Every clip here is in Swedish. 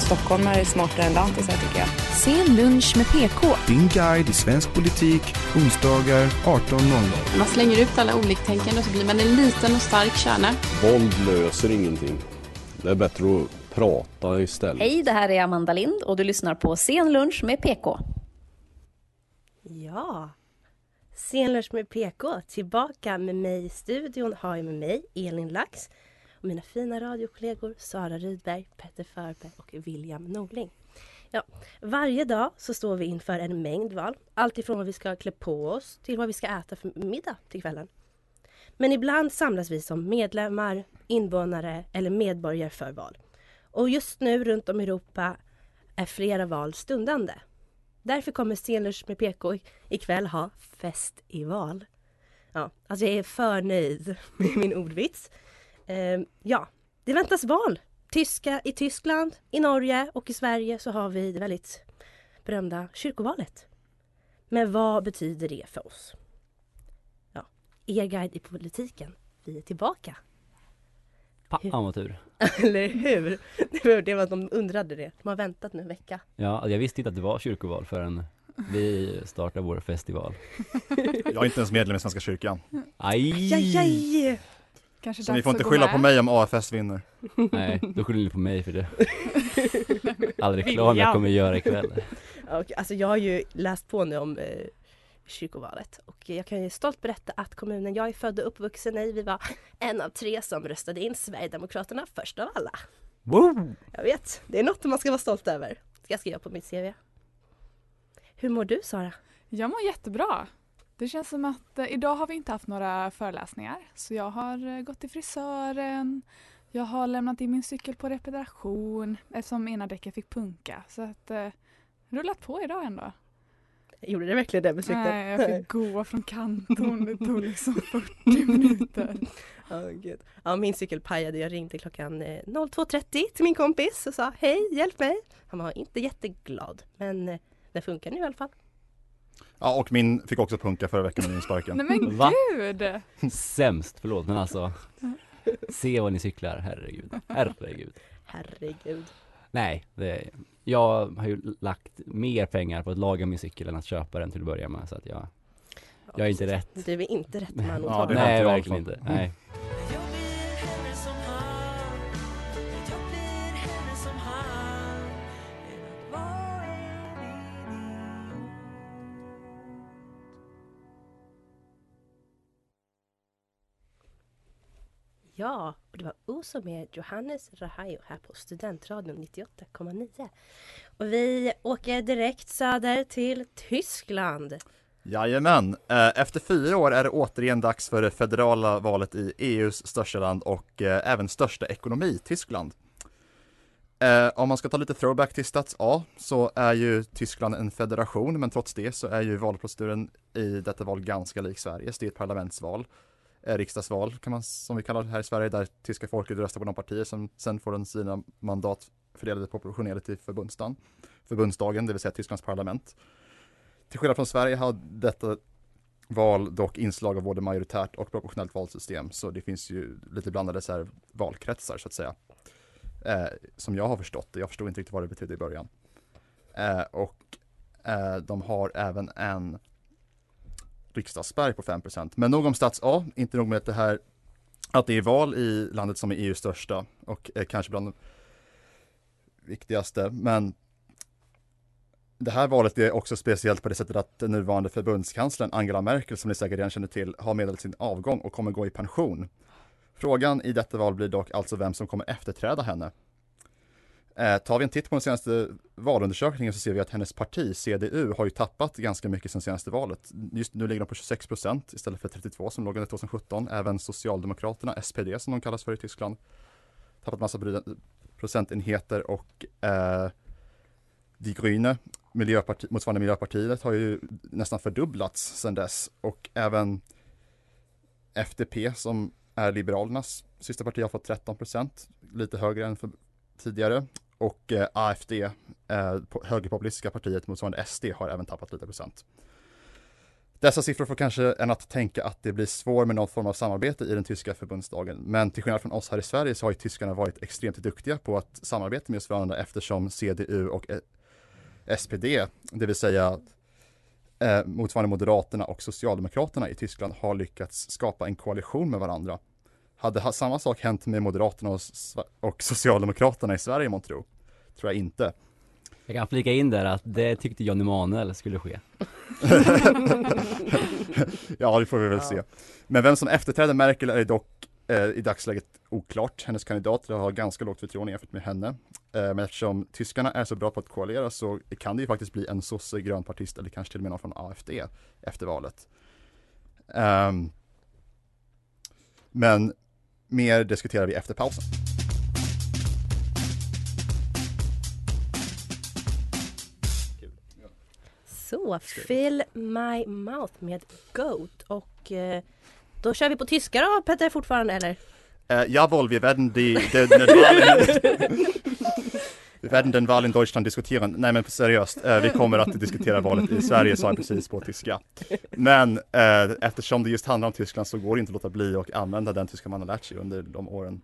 Stockholmare är smartare än lantisar tycker jag. Sen lunch med PK. Din guide i svensk politik, onsdagar 18.00. Man slänger ut alla oliktänkande och så blir man en liten och stark kärna. Våld löser ingenting. Det är bättre att prata istället. Hej, det här är Amanda Lind och du lyssnar på Sen lunch med PK. Ja, Senlunch med PK. Tillbaka med mig i studion har jag med mig Elin Lax och mina fina radiokollegor Sara Rydberg, Petter Förberg och William Norling. Ja, varje dag så står vi inför en mängd val. Allt ifrån vad vi ska klä på oss till vad vi ska äta för middag till kvällen. Men ibland samlas vi som medlemmar, invånare eller medborgare för val. Och just nu runt om i Europa är flera val stundande. Därför kommer Stenlunch med PK ikväll ha festival. Ja, alltså jag är för nöjd med min ordvits. Ehm, ja, det väntas val. Tyska i Tyskland, i Norge och i Sverige så har vi det väldigt berömda kyrkovalet. Men vad betyder det för oss? Ja, er guide i politiken. Vi är tillbaka. Fan vad tur. Eller hur? Det var, det var att de undrade det. De har väntat nu en vecka. Ja, jag visste inte att det var kyrkoval förrän vi startade vår festival. Jag är inte ens medlem i Svenska kyrkan. Aj! Aj, aj. Kanske Så ni får inte skylla med. på mig om AFS vinner. Nej, då skyller ni på mig för det. All reklam jag kommer göra ikväll. Och, alltså jag har ju läst på nu om eh, kyrkovalet och jag kan ju stolt berätta att kommunen jag är född och uppvuxen i, vi var en av tre som röstade in Sverigedemokraterna först av alla. Woo! Jag vet, det är något man ska vara stolt över. Ska jag skriva på mitt CV. Hur mår du Sara? Jag mår jättebra. Det känns som att eh, idag har vi inte haft några föreläsningar. Så jag har eh, gått till frisören. Jag har lämnat in min cykel på reparation eftersom ena däcket fick punka. Så att eh, rullat på idag ändå. Gjorde det verkligen det med cykeln? Nej, jag fick gå från kanton. Det tog liksom 40 minuter. Ja, gud. ja, min cykel pajade. Jag ringde klockan eh, 02.30 till min kompis och sa hej, hjälp mig. Han var inte jätteglad, men eh, det funkar nu i alla fall. Ja, och min fick också punka förra veckan med insparken. Nej men Va? gud! Sämst, förlåt men alltså. Se vad ni cyklar, herregud. Herregud. Herregud. Nej, det, jag har ju lagt mer pengar på att laga min cykel än att köpa den till att börja med så att jag, jag är inte rätt. Du är inte rätt man att Ja, tala det Nej, verkligen inte. Nej. Ja, och det var Oso med Johannes Rahayo här på Studentradion 98,9. Och vi åker direkt söder till Tyskland. Jajamän, eh, efter fyra år är det återigen dags för det federala valet i EUs största land och eh, även största ekonomi, Tyskland. Eh, om man ska ta lite throwback till stats A så är ju Tyskland en federation men trots det så är ju valproceduren i detta val ganska lik Sveriges. Det är ett parlamentsval, Eh, riksdagsval kan man, som vi kallar det här i Sverige, där tyska folket röstar på de partier som sen får sina mandat fördelade proportionerligt i förbundsdagen, förbundsdagen, det vill säga Tysklands parlament. Till skillnad från Sverige har detta val dock inslag av både majoritärt och proportionellt valsystem, så det finns ju lite blandade så här valkretsar så att säga. Eh, som jag har förstått det, jag förstod inte riktigt vad det betydde i början. Eh, och eh, de har även en riksdagsspärr på 5%. Men nog om stats A, inte nog med det här att det är val i landet som är EUs största och kanske bland de viktigaste, men det här valet är också speciellt på det sättet att den nuvarande förbundskanslern Angela Merkel, som ni säkert redan känner till, har meddelat sin avgång och kommer gå i pension. Frågan i detta val blir dock alltså vem som kommer efterträda henne. Eh, tar vi en titt på den senaste valundersökningen så ser vi att hennes parti, CDU, har ju tappat ganska mycket sen senaste valet. Just nu ligger de på 26 procent istället för 32 som låg under 2017. Även Socialdemokraterna, SPD som de kallas för i Tyskland, tappat massa procentenheter och eh, Die Grüne, Miljöparti, motsvarande Miljöpartiet, har ju nästan fördubblats sedan dess och även FDP som är Liberalernas sista parti har fått 13 procent, lite högre än för tidigare. Och eh, AFD, eh, högerpopulistiska partiet motsvarande SD, har även tappat lite procent. Dessa siffror får kanske en att tänka att det blir svårt med någon form av samarbete i den tyska förbundsdagen. Men till skillnad från oss här i Sverige så har ju tyskarna varit extremt duktiga på att samarbeta med oss varandra eftersom CDU och eh, SPD, det vill säga eh, motsvarande Moderaterna och Socialdemokraterna i Tyskland har lyckats skapa en koalition med varandra. Hade samma sak hänt med Moderaterna och, och Socialdemokraterna i Sverige månntro? Tror jag inte. Jag kan flika in där att det tyckte Jan Emanuel skulle ske. ja, det får vi väl ja. se. Men vem som efterträder Merkel är dock eh, i dagsläget oklart. Hennes kandidater har ganska lågt förtroende jämfört med henne. Eh, men eftersom tyskarna är så bra på att koalera så kan det ju faktiskt bli en sosse, grönpartist eller kanske till och med någon från AFD efter valet. Um, men mer diskuterar vi efter pausen. Så, Fill My Mouth med Goat och eh, då kör vi på tyska då Petter fortfarande eller? Uh, jawohl, wir werden die, die, die, Vi werden den Wahl in Deutschland diskutera. Nej men seriöst, uh, vi kommer att diskutera valet i Sverige sa jag precis på tyska. Men uh, eftersom det just handlar om Tyskland så går det inte att låta bli att använda den tyska man har lärt sig under de åren.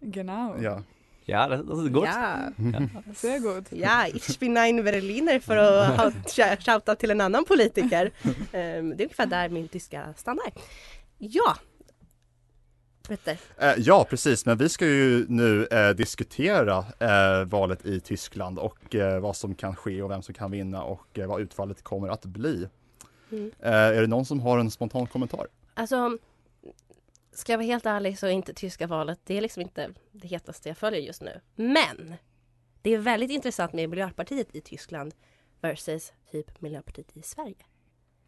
Genau. Ja. Ja, das, das ist gut. Ja. ja. Sehr gut. Ja, ich bin ein Berliner för att shouta till en annan politiker. Um, det är ungefär där min tyska stannar. Ja, Petter. Eh, ja, precis, men vi ska ju nu eh, diskutera eh, valet i Tyskland och eh, vad som kan ske och vem som kan vinna och vad utfallet kommer att bli. Mm. Är det någon som har en spontan kommentar? Alltså, ska jag vara helt ärlig så är inte tyska valet, det är liksom inte det hetaste jag följer just nu. Men det är väldigt intressant med Miljöpartiet i Tyskland versus typ Miljöpartiet i Sverige.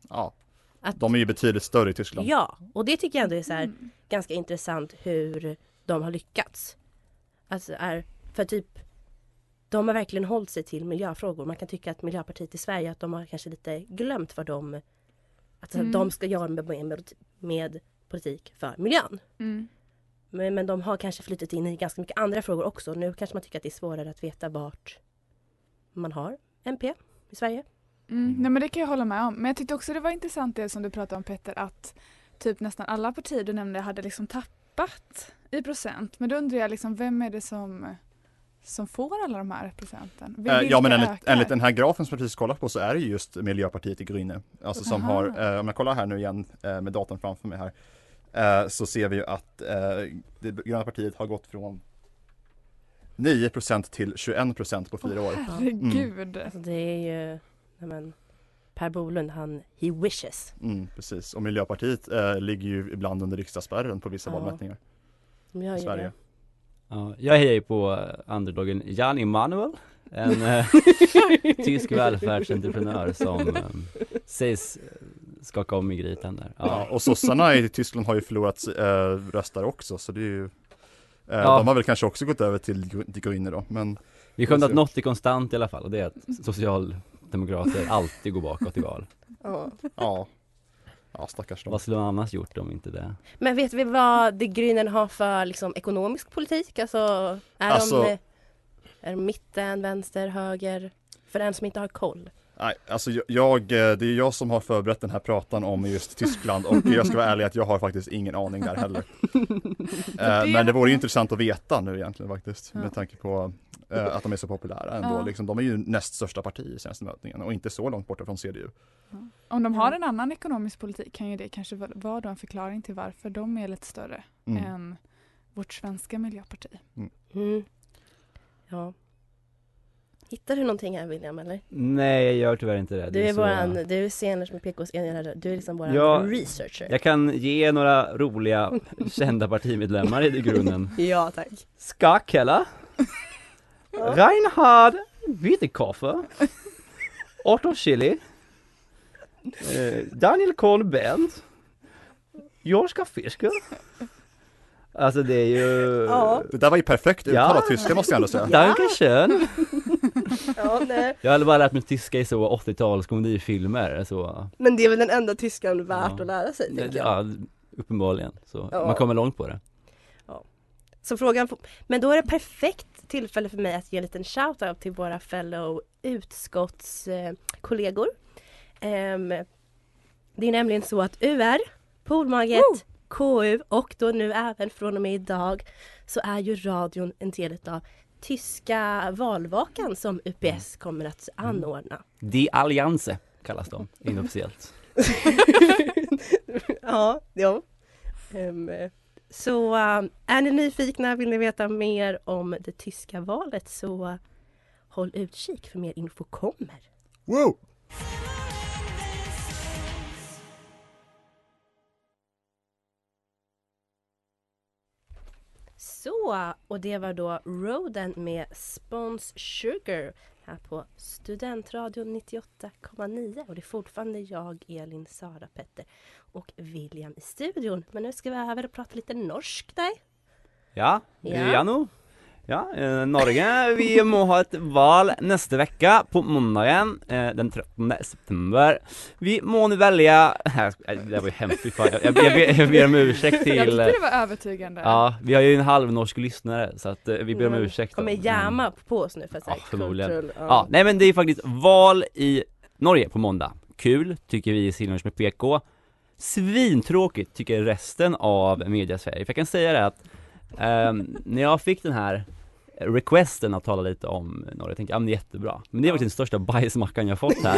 Ja, att, de är ju betydligt större i Tyskland. Ja, och det tycker jag ändå är så här, mm. ganska intressant hur de har lyckats. Alltså är, för typ de har verkligen hållit sig till miljöfrågor. Man kan tycka att Miljöpartiet i Sverige att de har kanske lite glömt vad de att mm. de ska göra med, med, med politik för miljön. Mm. Men, men de har kanske flyttat in i ganska mycket andra frågor också. Nu kanske man tycker att det är svårare att veta vart man har MP i Sverige. Mm, nej men det kan jag hålla med om. Men jag tyckte också det var intressant det som du pratade om Petter att typ nästan alla partier du nämnde hade liksom tappat i procent. Men då undrar jag liksom vem är det som som får alla de här procenten? Äh, ja men enligt, enligt, den här grafen som jag precis kollat på så är det just Miljöpartiet i Gryne. Alltså som Aha. har, eh, om jag kollar här nu igen eh, med datorn framför mig här. Eh, så ser vi ju att eh, det gröna partiet har gått från 9% till 21% på fyra år. Herregud! Mm. Alltså det är ju nej men, Per Bolund, han, he wishes. Mm, precis, och Miljöpartiet eh, ligger ju ibland under riksdagsspärren på vissa ja. valmätningar. De gör i Sverige. Det. Ja, jag hejar ju på eh, underdogen Jan Emanuel, en eh, tysk välfärdsentreprenör som eh, sägs skaka om i grytan där. Ja. ja, och sossarna i Tyskland har ju förlorat eh, röster också, så det är ju eh, ja. De har väl kanske också gått över till Die Grüne då, men Vi skönt att något är konstant i alla fall och det är att social demokrater alltid går bakåt i val. Ja. Ja. Ja stackars dem. Vad skulle de annars gjort om inte det? Men vet vi vad De Grünen har för liksom, ekonomisk politik? Alltså, är alltså... de är de mitten, vänster, höger? För den som inte har koll. Nej, alltså jag, det är jag som har förberett den här pratan om just Tyskland och jag ska vara ärlig att jag har faktiskt ingen aning där heller. Eh, men det vore intressant att veta nu egentligen faktiskt med tanke på eh, att de är så populära ändå. Ja. Liksom, de är ju näst största parti i senaste mätningen och inte så långt borta från CDU. Ja. Om de har en annan ekonomisk politik kan ju det kanske vara en förklaring till varför de är lite större mm. än vårt svenska miljöparti. Mm. Mm. Ja. Hittar du någonting här William eller? Nej jag gör tyvärr inte det. Du är, är våran, så... du är senast med PKs enhjärtade, du är liksom våran ja, researcher. Jag kan ge några roliga kända partimedlemmar i grunden. ja tack. Skakella. Reinhard Wittekoffer. Otto Schilly. Eh, Daniel Cohn-Berndt. Joschka Fisker. alltså det är ju Ja. Det där var ju perfekt uttal av tyska måste jag ändå säga. Dankeschön! Ja, nej. Jag har bara lärt mig tyska i så 80-tals komedifilmer så Men det är väl den enda tyskan värt Ja. att lära sig jag. Ja, uppenbarligen så Ja. man kommer långt på det Så frågan, men då är det perfekt tillfälle för mig att ge en liten shout-out till våra fellow utskottskollegor. Ehm, det är nämligen så att UR, Polmaget, KU och då nu även från och med idag så är ju radion en del av tyska valvakan som UPS kommer att anordna. Die Allianze kallas de inofficiellt ja, ja. Ehm, så um, är ni nyfikna, vill ni veta mer om det tyska valet så håll utkik för mer info kommer. Wow! Så, och det var då Roden med Spons Sugar här på Studentradion 98,9 och det är fortfarande jag, Elin, Sara, Petter och William i studion. Men nu ska vi över och prata lite norsk där. Ja, Ja. ja nå Ja, eh, Norge, vi må ha ett val nästa vecka på måndagen eh, den 13 september. Vi må nu välja, det var ju hemskt, jag, jag, jag, ber, jag ber om ursäkt Jag till tyckte det var övertygande. Ja, vi har ju en halvnorsk lyssnare så att eh, vi ber om Mm, ursäkt Kommer Mm. jamma på oss nu för att Ja, säga förmodligen. kultur- Ja, nej men det är faktiskt val i Norge på måndag. Kul, tycker vi i Silvers med PK Svintråkigt tycker resten av media-Sverige, för jag kan säga det att ehm, när jag fick den här requesten att tala lite om Norge, jag tänkte ja men det är jättebra Men det var den största bajsmackan jag fått här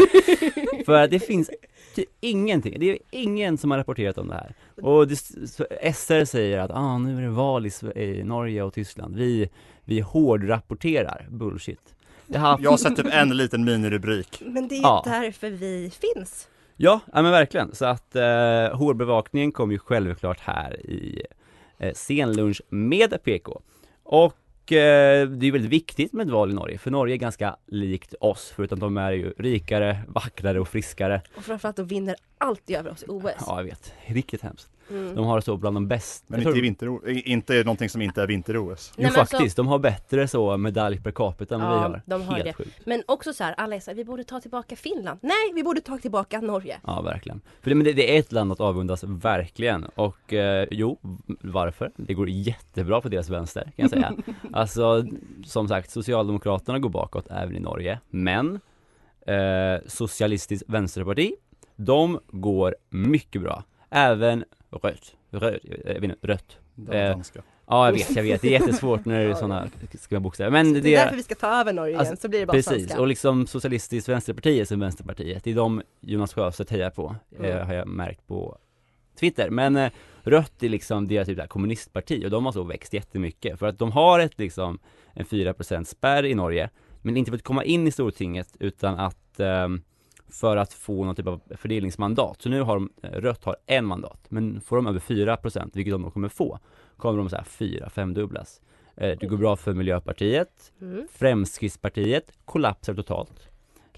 För att det finns typ ingenting, det är ingen som har rapporterat om det här Och det, så SR säger att ah, nu är det val i, i Norge och Tyskland, vi, vi hårdrapporterar, bullshit jag har haft- Jag har sett typ en liten minirubrik. Men det är Ja. därför vi finns. Ja, ja men verkligen. Så att eh, hårbevakningen kommer ju självklart här i eh, senlunch med PK. Och eh, det är väldigt viktigt med ett val i Norge, för Norge är ganska likt oss, förutom att de är ju rikare, vackrare och friskare. Och framförallt de vinner alltid över oss i OS. Ja, jag vet. Riktigt hemskt. Mm. De har så bland de bästa. Men inte, i vinter, inte någonting som inte är vinter-OS. Jo alltså- faktiskt, de har bättre så medalj per capita än vad vi Ja, har. de har Helt det. sjukt. Men också så här, alla är så här, vi borde ta tillbaka Finland. Nej, vi borde ta tillbaka Norge. Ja, verkligen. För det, men det, det är ett land att avundas, verkligen. Och eh, jo, varför? Det går jättebra på deras vänster, kan jag säga. alltså, som sagt, Socialdemokraterna går bakåt även i Norge. Men eh, Socialistiskt Vänsterparti, de går mycket bra. Även rött, rött, jag vet inte, rött. Det var Eh, danska. Ja, jag vet, jag vet. Det är jättesvårt när det är sådana skriva bokstäver. Men Det är därför vi ska ta över Norge igen, Alltså, så blir det bara Precis, svenska. och liksom Socialistiskt Vänsterpartiet som Vänsterpartiet, det är de Jonas Sjöstedt hejar på, eh, Mm. har jag märkt på Twitter. Men eh, Rött är liksom deras typ där kommunistparti och de har så växt jättemycket för att de har ett liksom en 4% spärr i Norge, men inte för att komma in i Stortinget utan att ehm, för att få någon typ av fördelningsmandat. Så nu har de, eh, Rött har en mandat, men får de över 4%, vilket de då kommer få, kommer de så här 4-5 dubblas. Eh, det går bra för Miljöpartiet, Mm. Fremskrittspartiet kollapsar totalt.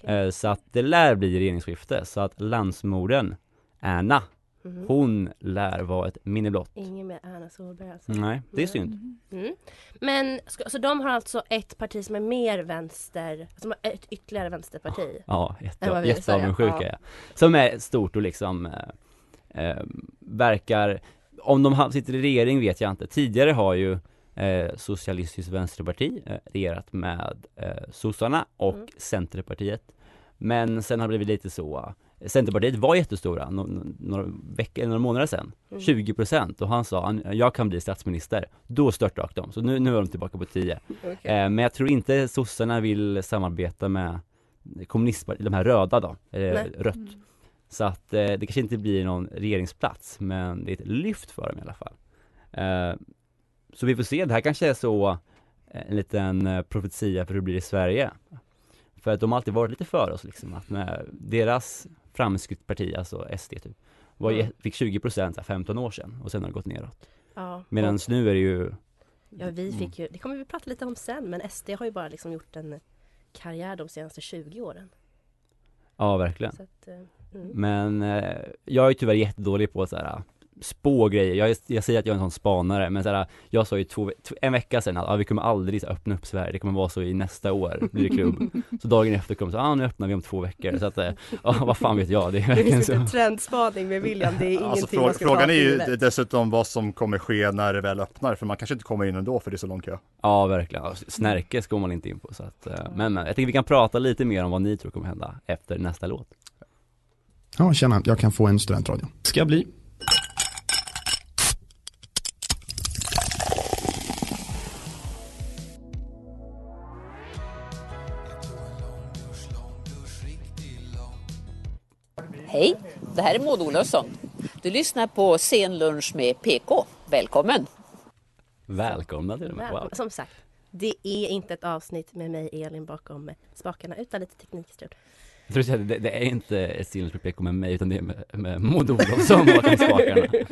Eh, så att det lär bli regeringsskifte, så att landsmorden Erna, Mhm. hon lär vara ett minne blott. Ingen med Erna Solberg alltså. Nej, det är synd. Mm. Men ska, så de har alltså ett parti som är mer vänster, som har ett ytterligare vänsterparti? Ja, jätte, jätteavundsjuka Ja. ja. Som är stort och liksom eh, eh, verkar, om de sitter i regering vet jag inte. Tidigare har ju eh, Socialistiskt Vänsterparti eh, regerat med eh, sossarna och Mm. Centerpartiet. Men sen har det blivit lite så Centerpartiet var jättestora några veckor, några månader sedan. Mm. 20% och han sa jag kan bli statsminister. Då störtdök de, så nu, nu är de tillbaka på 10. Okej. Eh, men jag tror inte sossarna vill samarbeta med kommunistpartiet, de här röda då, eh, rött. Så att eh, det kanske inte blir någon regeringsplats, men det är ett lyft för dem i alla fall. Eh, så vi får se, det här kanske är så en liten profetia för hur det blir i Sverige. För att de har alltid varit lite för oss liksom, att med deras framskrittsparti, alltså SD typ, var, Mm. fick 20% så här 15 år sedan och sen har det gått neråt. Ja. Medan nu är det ju Ja, vi Mm. fick ju, det kommer vi prata lite om sen, men SD har ju bara liksom gjort en karriär de senaste 20 åren. Ja, verkligen. Att, eh, mm. Men eh, jag är tyvärr jättedålig på så här spå grejer, jag, jag säger att jag är en sån spanare men såhär, jag sa ju två, en vecka sedan att ja, vi kommer aldrig så, här, öppna upp Sverige, det kommer vara så i nästa år, blir det klubb. Så dagen efter kom så, ah, nu öppnar vi om två veckor. Så att, eh, ja vad fan vet jag, det är Det verkligen finns så. lite trendspaning med William, det är ingenting Alltså, man frå- ska frågan ta är ju givet. dessutom vad som kommer ske när det väl öppnar, för man kanske inte kommer in ändå för det är så lång kö. Ja verkligen, Ja, Snärke ska man inte in på så att, eh, men, men jag tänker vi kan prata lite mer om vad ni tror kommer hända efter nästa låt. Ja, tjena, jag kan få en studentradio. Ska jag bli. Hej, det här är Maud Olofsson. Du lyssnar på Scenlunch med PK. Välkommen! Välkomna till och med, wow. Välkommen. Som sagt, det är inte ett avsnitt med mig Elin bakom spakarna utan lite teknikstrul. Jag tror att det, det är inte ett Stilens med PK med mig utan det är med, med Maud Olofsson bakom spakarna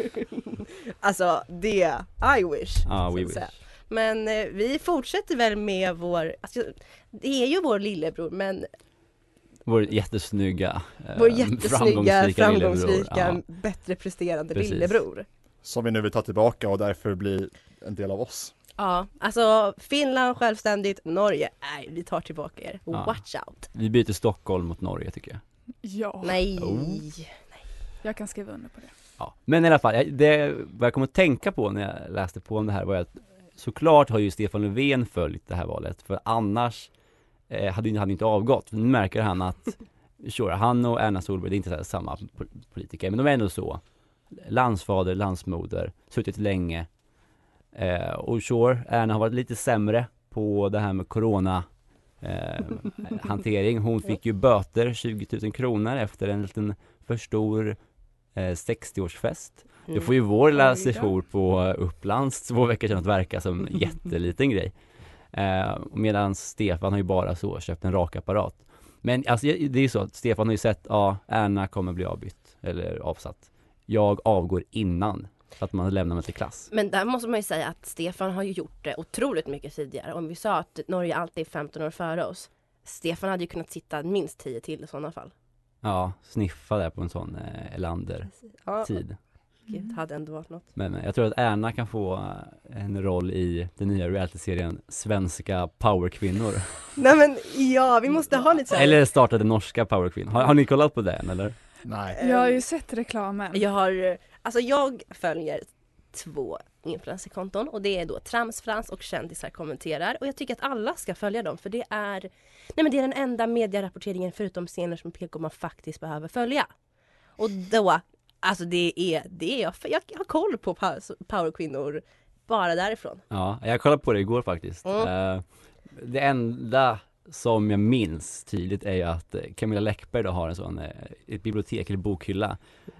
Alltså det, I wish. Ja, så we wish. säga. Men eh, vi fortsätter väl med vår, alltså, det är ju vår lillebror men Vår jättesnygga, eh, vår jättesnygga, framgångsrika, Ja. bättre presterande Precis. lillebror. Som vi nu vill ta tillbaka och därför bli en del av oss. Ja, alltså Finland självständigt, Norge, nej vi tar tillbaka er. Ja. Watch out. Vi byter Stockholm mot Norge tycker jag Ja, Nej. Oh. jag kan skriva under på det. Ja, men i alla fall, jag- det, vad jag kom att tänka på när jag läste på om det här var att såklart har ju Stefan Löfven följt det här valet, för annars eh, hade hade inte avgått. Nu märker han att, sure, han och Erna Solberg, det är inte samma po- politiker, men de är ändå så. Landsfader, landsmoder, suttit länge. Eh, och sure, Erna har varit lite sämre på det här med corona eh, hantering. Hon fick ju böter, 20 000 kronor efter en liten för stor eh, 60-årsfest. Mm. Då får ju vår lilla session på Upplands två veckor sedan att verka som en jätteliten grej. Eh, Medan Stefan har ju bara så köpt en rakapparat. Men alltså det är ju så att Stefan har ju sett, ja, Erna kommer bli avbytt eller avsatt. Jag avgår innan, så att man lämnar mig till klass. Men där måste man ju säga att Stefan har ju gjort det otroligt mycket tidigare. Om vi sa att Norge alltid är 15 år före oss. Stefan hade ju kunnat sitta minst 10 till i sådana fall. Ja, sniffa där på en sån eh, Elander-tid. Ja, Gud, hade ändå varit något. Men eh, jag tror att Erna kan få eh, en roll i den nya realityserien Svenska powerkvinnor. Nej men ja, vi måste ha lite så här. Eller startade norska powerkvinnor. Har, har ni kollat på den eller? Nej. Jag har ju sett reklamen. Jag har, alltså jag följer två influencerkonton och det är då Tramsfrans och Kändisar kommenterar och jag tycker att alla ska följa dem för det är Nej men det är den enda medierapporteringen förutom scener som PK man faktiskt behöver följa. Och då, alltså det är, det är jag, jag har koll på power- powerkvinnor bara därifrån. Ja, jag kollade på det igår faktiskt. Mm. Eh, det enda som jag minns tydligt är ju att eh, Camilla Läckberg då har en sån, eh, ett bibliotek eller bokhylla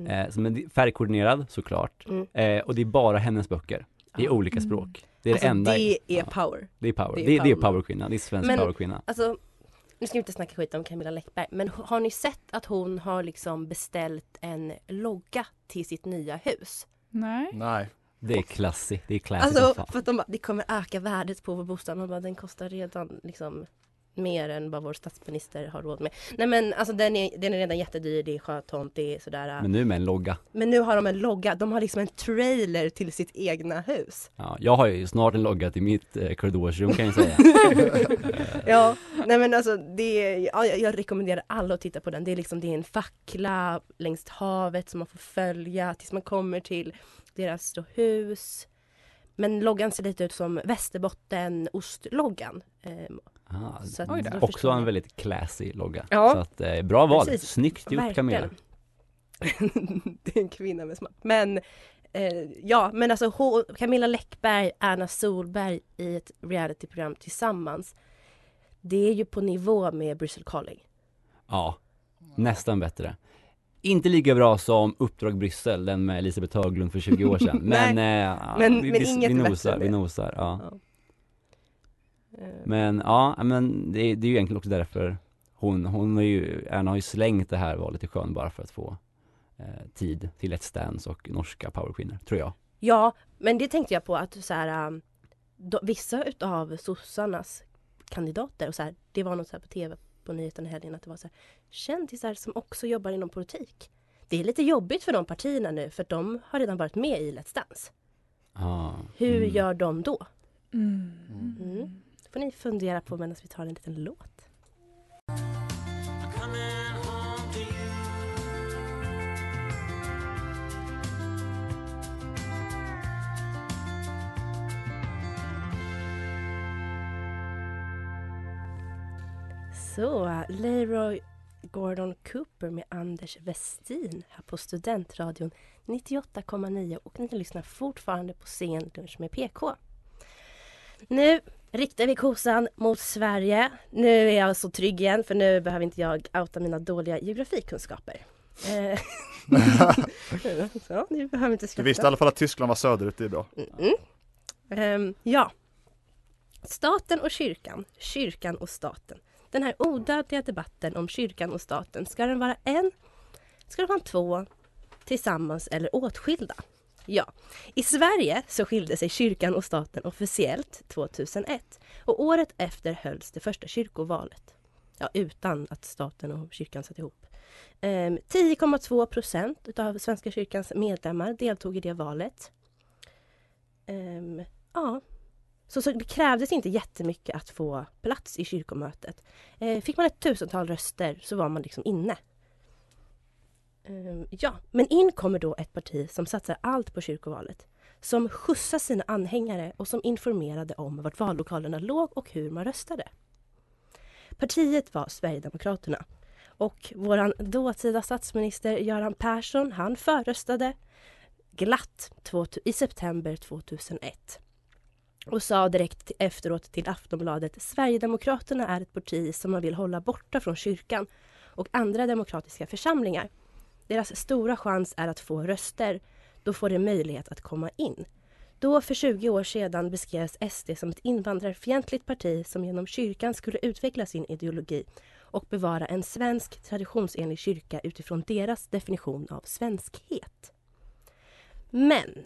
eh, som är färgkoordinerad såklart. Mm. Och det är bara hennes böcker i Ja. olika språk. Det är alltså det enda. det är ja, power. det är power. det Det är är, det är power. powerkvinna, det är svensk powerkvinna. Alltså, nu ska vi inte snacka skit om Camilla Läckberg, men har ni sett att hon har liksom beställt en logga till sitt nya hus? Nej. Nej. Det är klassiskt, det är som Alltså för att de bara, det kommer öka värdet på vår bostad. Man bara, den kostar redan liksom mer än vad vår statsminister har råd med. Nej men alltså den är, den är redan jättedyr, det är sjötomt, det är sådär. Men nu med en logga. Men nu har de en logga, de har liksom en trailer till sitt egna hus. Ja, jag har ju snart en logga till mitt eh, korridorsrum kan jag säga. Ja, nej men alltså det ja, jag- rekommenderar alla att titta på den. Det är liksom, det är en fackla längs havet som man får följa tills man kommer till deras då hus. Men loggan ser lite ut som Västerbotten ostloggan. Ehm, Ah, Så att då också en väldigt classy logga. Ja. Så att, eh, bra val, Precis. snyggt gjort Camilla. Det är en kvinna med smak. Men eh, ja, men alltså H- Camilla Läckberg, Erna Solberg i ett realityprogram tillsammans. Det är ju på nivå med Bryssel Calling. Ja, nästan bättre. Inte lika bra som Uppdrag Bryssel, den med Elisabeth Höglund för 20 år sedan. Men, eh, Men- vi, men vi, inget vi bättre nosar, än vi nosar, ja. Ja. Eh, Men ja, men det, är- det är ju egentligen också därför hon, hon har ju, Erna har ju slängt det här valet i sjön bara för att få eh, tid till Let's Dance och norska powerkvinnor, tror jag. Ja, men det tänkte jag på att så här, um, då, vissa utav sossarnas kandidater och så här, det var något så här på tv på nyheten i helgen att det var så här kändisar som också jobbar inom politik. Det är lite jobbigt för de partierna nu för de har redan varit med i Let's Dance. Ah, Hur mm. gör de då? Mm. Mm får ni fundera på medan vi tar en liten låt. Så, Leroy Gordon Cooper med Anders Westin här på Studentradion 98,9 och ni lyssnar fortfarande på Sen lunch med PK. Nu riktar vi kosan mot Sverige. Nu är jag så trygg igen för nu behöver inte jag outa mina dåliga geografikunskaper. Eh, så, nu behöver inte Du visste i alla fall att Tyskland var söderut, det är bra. Mm. Ehm, ja. Staten och kyrkan, kyrkan och staten. Den här odödliga debatten om kyrkan och staten, ska den vara en? Ska den vara två? Tillsammans eller åtskilda? Ja, i Sverige så skilde sig kyrkan och staten officiellt 2001 och året efter hölls det första kyrkovalet. Ja, utan att staten och kyrkan satt ihop. Ehm, 10,2 procent av Svenska kyrkans medlemmar deltog i det valet. Ehm, ja, så, så det krävdes inte jättemycket att få plats i kyrkomötet. Eh, fick man ett tusental röster så var man liksom inne. Ehm, ja, men in kommer då ett parti som satsar allt på kyrkovalet. Som skjutsar sina anhängare och som informerade om vart vallokalerna låg och hur man röstade. Partiet var Sverigedemokraterna. Och vår dåtida statsminister Göran Persson, han förröstade glatt i september 2001 och sa direkt efteråt till Aftonbladet Sverigedemokraterna är ett parti som man vill hålla borta från kyrkan och andra demokratiska församlingar. Deras stora chans är att få röster. Då får de möjlighet att komma in. Då för 20 år sedan beskrevs SD som ett invandrarfientligt parti som genom kyrkan skulle utveckla sin ideologi och bevara en svensk traditionsenlig kyrka utifrån deras definition av svenskhet. Men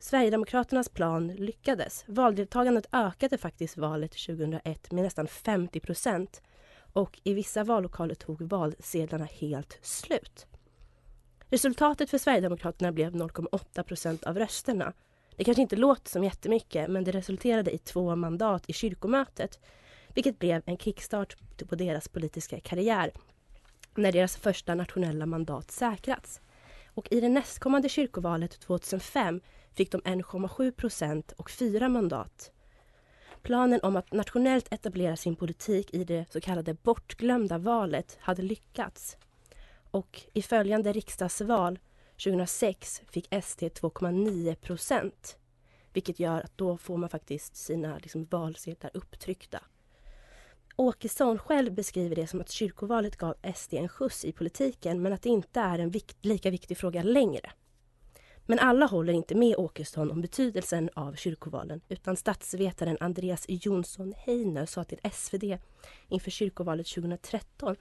Sverigedemokraternas plan lyckades. Valdeltagandet ökade faktiskt valet 2001 med nästan 50 procent och i vissa vallokaler tog valsedlarna helt slut. Resultatet för Sverigedemokraterna blev 0,8 procent av rösterna. Det kanske inte låter som jättemycket men det resulterade i två mandat i kyrkomötet vilket blev en kickstart på deras politiska karriär när deras första nationella mandat säkrats. Och i det nästkommande kyrkovalet 2005 fick de 1,7 procent och fyra mandat. Planen om att nationellt etablera sin politik i det så kallade bortglömda valet hade lyckats. Och i följande riksdagsval 2006 fick SD 2,9 procent. Vilket gör att då får man faktiskt sina liksom, valsedlar upptryckta. Åkesson själv beskriver det som att kyrkovalet gav SD en skjuts i politiken men att det inte är en vikt, lika viktig fråga längre. Men alla håller inte med Åkesson om betydelsen av kyrkovalen utan statsvetaren Andreas Jonsson Heiner sa till SvD inför kyrkovalet 2013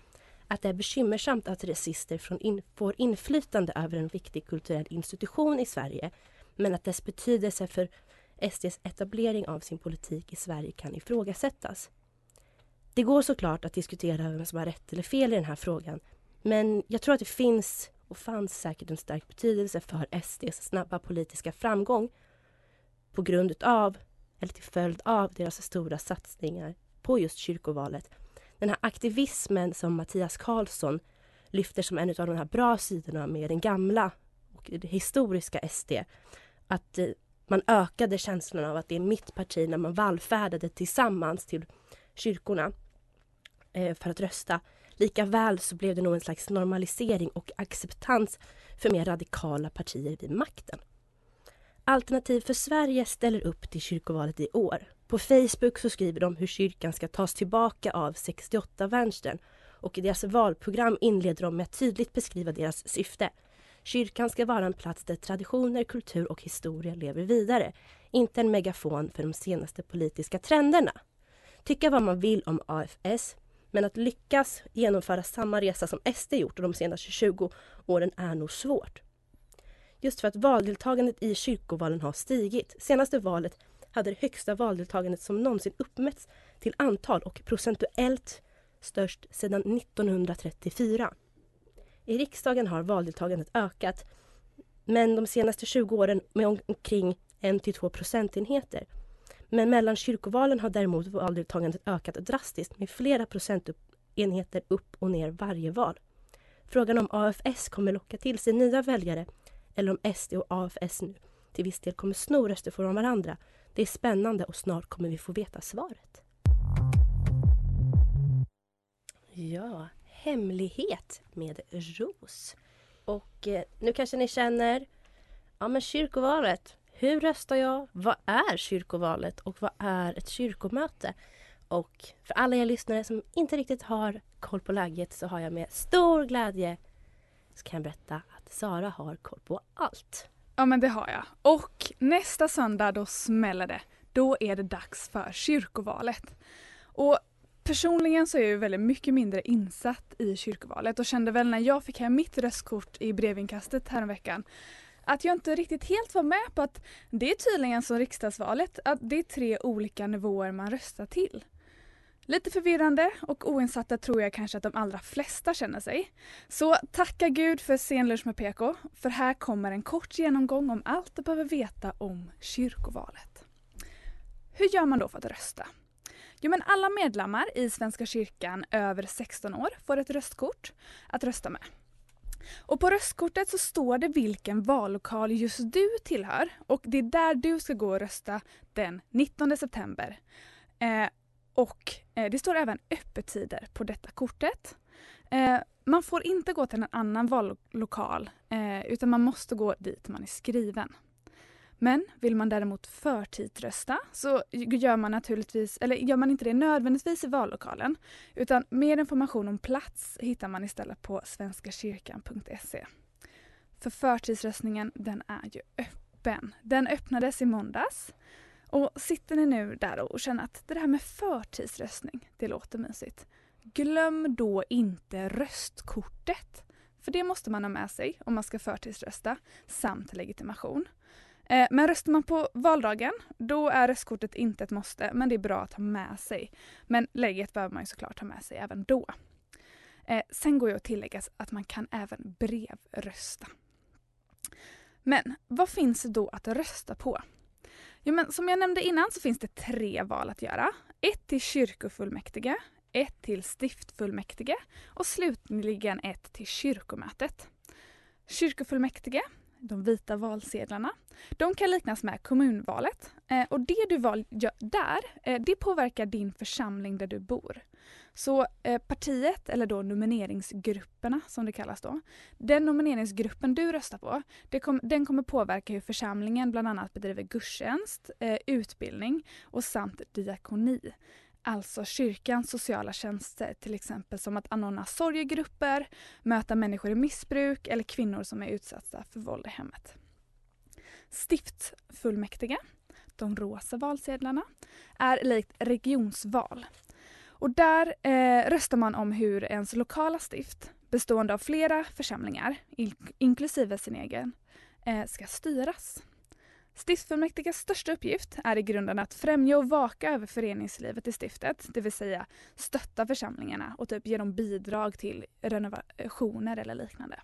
att det är bekymmersamt att rasister från in, får inflytande över en viktig kulturell institution i Sverige men att dess betydelse för SDs etablering av sin politik i Sverige kan ifrågasättas. Det går såklart att diskutera vem som har rätt eller fel i den här frågan men jag tror att det finns och fanns säkert en stark betydelse för SDs snabba politiska framgång på grund av, eller till följd av, deras stora satsningar på just kyrkovalet. Den här aktivismen som Mattias Karlsson lyfter som en av de här bra sidorna med den gamla och det historiska SD. Att eh, man ökade känslan av att det är mitt parti när man vallfärdade tillsammans till kyrkorna eh, för att rösta. Lika väl så blev det nog en slags normalisering och acceptans för mer radikala partier vid makten. Alternativ för Sverige ställer upp till kyrkovalet i år. På Facebook så skriver de hur kyrkan ska tas tillbaka av 68-vänstern och i deras valprogram inleder de med att tydligt beskriva deras syfte. Kyrkan ska vara en plats där traditioner, kultur och historia lever vidare. Inte en megafon för de senaste politiska trenderna. Tycka vad man vill om AFS, men att lyckas genomföra samma resa som SD gjort de senaste 20 åren är nog svårt. Just för att valdeltagandet i kyrkovalen har stigit. Senaste valet hade det högsta valdeltagandet som någonsin uppmätts till antal och procentuellt störst sedan 1934. I riksdagen har valdeltagandet ökat men de senaste 20 åren med omkring 1-2 procentenheter. Men mellan kyrkovalen har däremot valdeltagandet ökat drastiskt med flera procentenheter upp och ner varje val. Frågan om AFS kommer locka till sig nya väljare eller om SD och AFS nu till viss del kommer sno röster från varandra. Det är spännande och snart kommer vi få veta svaret. Ja, hemlighet med ros. Och eh, nu kanske ni känner, ja men kyrkovalet, hur röstar jag? Vad är kyrkovalet och vad är ett kyrkomöte? Och för alla er lyssnare som inte riktigt har koll på läget så har jag med stor glädje så kan jag berätta att Sara har koll på allt. Ja men det har jag. Och nästa söndag då smäller det. Då är det dags för kyrkovalet. Och personligen så är jag väldigt mycket mindre insatt i kyrkovalet och kände väl när jag fick hem mitt röstkort i brevinkastet häromveckan att jag inte riktigt helt var med på att det är tydligen som riksdagsvalet, att det är tre olika nivåer man röstar till. Lite förvirrande och oinsatta tror jag kanske att de allra flesta känner sig. Så tacka gud för senlunch med PK, för här kommer en kort genomgång om allt du behöver veta om kyrkovalet. Hur gör man då för att rösta? Jo, men alla medlemmar i Svenska kyrkan över 16 år får ett röstkort att rösta med. Och på röstkortet så står det vilken vallokal just du tillhör och det är där du ska gå och rösta den 19 september. Eh, och eh, det står även öppettider på detta kortet. Eh, man får inte gå till en annan vallokal eh, utan man måste gå dit man är skriven. Men vill man däremot förtidsrösta så gör man naturligtvis, eller gör man inte det nödvändigtvis i vallokalen utan mer information om plats hittar man istället på svenskakyrkan.se. För förtidsröstningen den är ju öppen. Den öppnades i måndags och sitter ni nu där och känner att det här med förtidsröstning, det låter mysigt. Glöm då inte röstkortet. För det måste man ha med sig om man ska förtidsrösta samt legitimation. Eh, men röstar man på valdagen, då är röstkortet inte ett måste, men det är bra att ha med sig. Men läget behöver man ju såklart ha med sig även då. Eh, sen går ju att tillägga att man kan även brevrösta. Men vad finns det då att rösta på? Jo, men som jag nämnde innan så finns det tre val att göra. Ett till kyrkofullmäktige, ett till stiftfullmäktige och slutligen ett till kyrkomötet. Kyrkofullmäktige de vita valsedlarna. De kan liknas med kommunvalet eh, och det du väljer där, eh, det påverkar din församling där du bor. Så eh, partiet, eller då nomineringsgrupperna som det kallas då, den nomineringsgruppen du röstar på, kom, den kommer påverka hur församlingen bland annat bedriver gudstjänst, eh, utbildning och samt diakoni alltså kyrkans sociala tjänster, till exempel som att anordna sorgegrupper, möta människor i missbruk eller kvinnor som är utsatta för våld i hemmet. Stiftsfullmäktige, de rosa valsedlarna, är likt regionsval. Och där eh, röstar man om hur ens lokala stift, bestående av flera församlingar, inklusive sin egen, eh, ska styras. Stiftsfullmäktiges största uppgift är i grunden att främja och vaka över föreningslivet i stiftet, det vill säga stötta församlingarna och typ ge dem bidrag till renovationer eller liknande.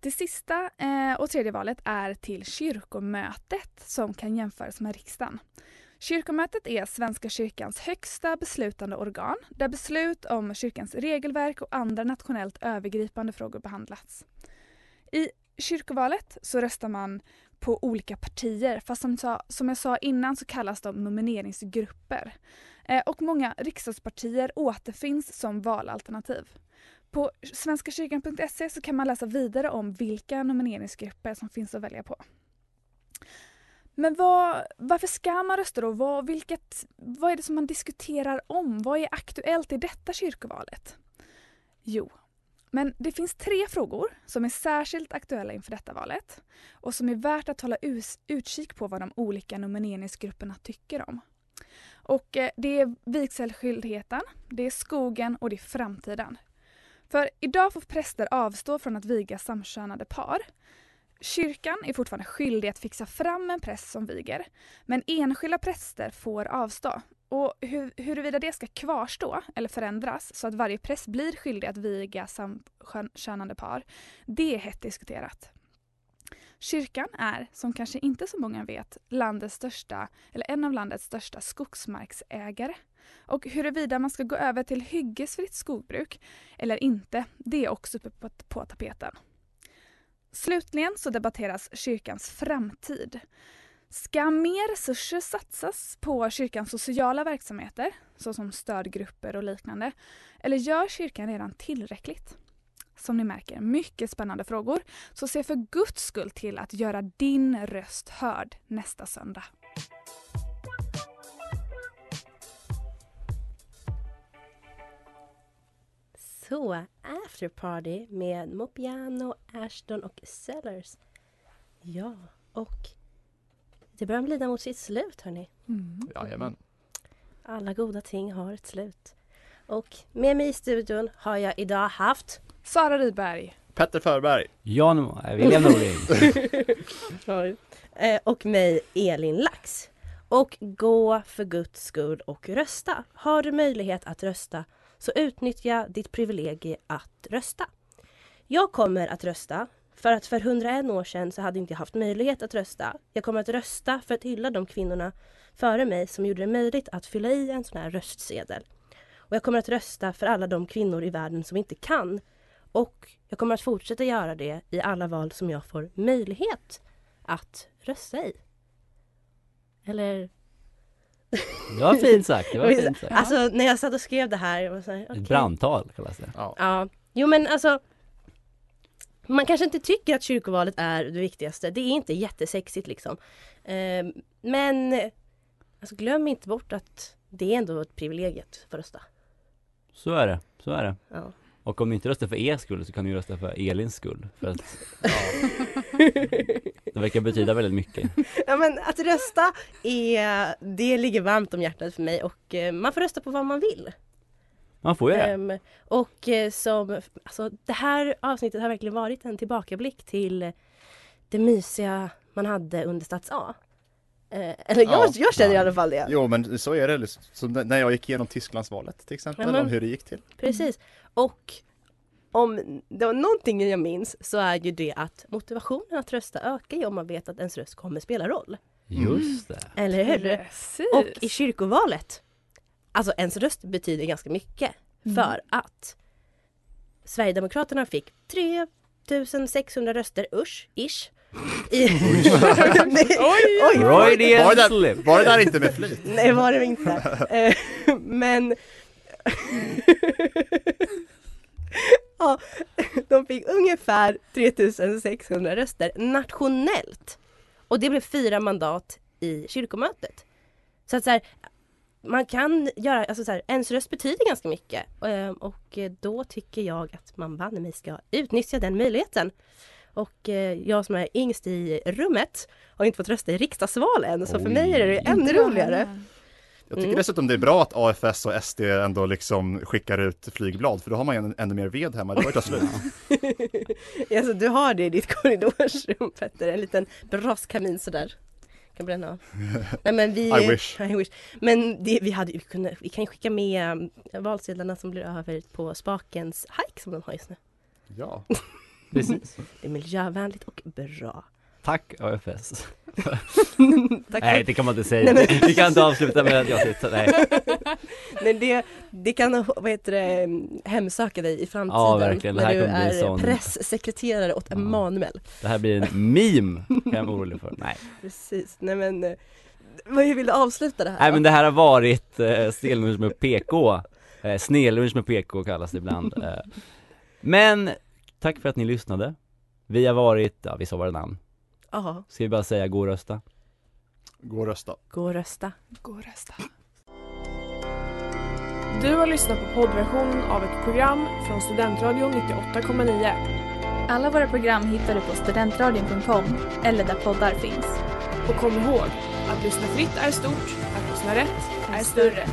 Det sista eh, och tredje valet är till kyrkomötet som kan jämföras med riksdagen. Kyrkomötet är Svenska kyrkans högsta beslutande organ där beslut om kyrkans regelverk och andra nationellt övergripande frågor behandlats. I kyrkovalet så röstar man på olika partier. Fast som, som jag sa innan så kallas de nomineringsgrupper. Eh, och många riksdagspartier återfinns som valalternativ. På svenskakyrkan.se så kan man läsa vidare om vilka nomineringsgrupper som finns att välja på. Men vad, varför ska man rösta då? Vad, vilket, vad är det som man diskuterar om? Vad är aktuellt i detta kyrkovalet? Jo, men det finns tre frågor som är särskilt aktuella inför detta valet och som är värt att hålla utkik på vad de olika nomineringsgrupperna tycker om. Och eh, det är vigselskyldigheten, det är skogen och det är framtiden. För idag får präster avstå från att viga samkönade par. Kyrkan är fortfarande skyldig att fixa fram en präst som viger, men enskilda präster får avstå. Och hur, huruvida det ska kvarstå eller förändras så att varje präst blir skyldig att viga samkönade par, det är hett diskuterat. Kyrkan är, som kanske inte så många vet, landets största, eller en av landets största skogsmarksägare. Och huruvida man ska gå över till hyggesfritt skogbruk eller inte, det är också uppe på, på tapeten. Slutligen så debatteras kyrkans framtid. Ska mer resurser satsas på kyrkans sociala verksamheter, såsom stödgrupper och liknande? Eller gör kyrkan redan tillräckligt? Som ni märker, mycket spännande frågor. Så se för guds skull till att göra din röst hörd nästa söndag. Så, afterparty med Mopiano, Ashton och Sellers. Ja, och det börjar glida mot sitt slut hörni. Mm. Jajamän. Alla goda ting har ett slut. Och med mig i studion har jag idag haft Sara Rydberg. Petter Förberg. Jan, William Norling. Och mig Elin Lax. Och gå för guds skull och rösta. Har du möjlighet att rösta så utnyttja ditt privilegie att rösta. Jag kommer att rösta för att för 101 år sedan så hade inte jag haft möjlighet att rösta. Jag kommer att rösta för att hylla de kvinnorna före mig som gjorde det möjligt att fylla i en sån här röstsedel. Och jag kommer att rösta för alla de kvinnor i världen som inte kan. Och jag kommer att fortsätta göra det i alla val som jag får möjlighet att rösta i. Eller? Det var fint sagt, det var fint sagt. Alltså när jag satt och skrev det här, jag var så här, okay. Ett brandtal kallas det. Ja. ja. Jo men alltså man kanske inte tycker att kyrkovalet är det viktigaste. Det är inte jättesexigt liksom. Eh, men alltså, glöm inte bort att det är ändå ett privilegium för att rösta. Så är det, så är det. Ja. Och om du inte röstar för er skull så kan du rösta för Elins skull. För att, ja, det verkar betyda väldigt mycket. Ja men att rösta är, det ligger varmt om hjärtat för mig och eh, man får rösta på vad man vill. Man får ju det. Um, och eh, som, alltså det här avsnittet har verkligen varit en tillbakablick till det mysiga man hade under Stats A. Eh, eller jag, Ja. jag känner i alla fall det. Jo men så är det, så när jag gick igenom Tysklandsvalet till exempel, Ja, om hur det gick till. Precis. Och om det var någonting jag minns så är ju det att motivationen att rösta ökar ju om man vet att ens röst kommer spela roll. Just det. Eller hur? Precis. Och i kyrkovalet, alltså ens röst betyder ganska mycket för att Sverigedemokraterna fick 3600 röster, usch, ish. I... Nej, oj, Freudian Var det, där, var det där inte med flit? Nej, var det inte. Eh, Men ja, de fick ungefär 3600 röster nationellt. Och det blev fyra mandat i kyrkomötet. Så att så här, man kan göra, alltså så här, ens röst betyder ganska mycket. Eh, Och eh, då tycker jag att man banne mig ska utnyttja den möjligheten. Och eh, jag som är yngst i rummet har inte fått rösta i riksdagsvalen så för mig är det ännu roligare. Jag tycker Mm. dessutom det är bra att AFS och SD ändå liksom skickar ut flygblad för då har man ju ännu, mer ved hemma, det var ju slut. alltså, du har det i ditt korridorsrum Petter, en liten braskamin sådär. Kan bränna av. Nej, men vi, I wish. I wish. Men det, vi, hade, vi, kunde, vi kan skicka med eh, valsedlarna som blir över på Spakens hike som de har just nu. Ja. Precis. Det är miljövänligt och bra. Tack AFS. Tack Nej, det kan man inte säga. Nej, men- Vi kan inte avsluta med att jag sitter, nej. Nej, det, det kan vad heter det, hemsöka dig i framtiden Ja, verkligen. Det när här du kommer bli är sån- pressekreterare åt Emanuel. Det här blir en meme, kan jag vara orolig för. Nej. Precis, nej men vad hur vill du avsluta det här? Nej men det här har varit eh, Stelunch med PK, eh, Snelunch med PK kallas det ibland eh. Men, tack för att ni lyssnade Vi har varit, ja vi sa våra namn Ja, Ska vi bara säga gå och rösta? Gå och rösta. gå och rösta. Gå och rösta. Du har lyssnat på poddversionen av ett program från Studentradion 98,9. Alla våra program hittar du på studentradion.com eller där poddar finns. Och kom ihåg, att lyssna fritt är stort, att lyssna rätt är större.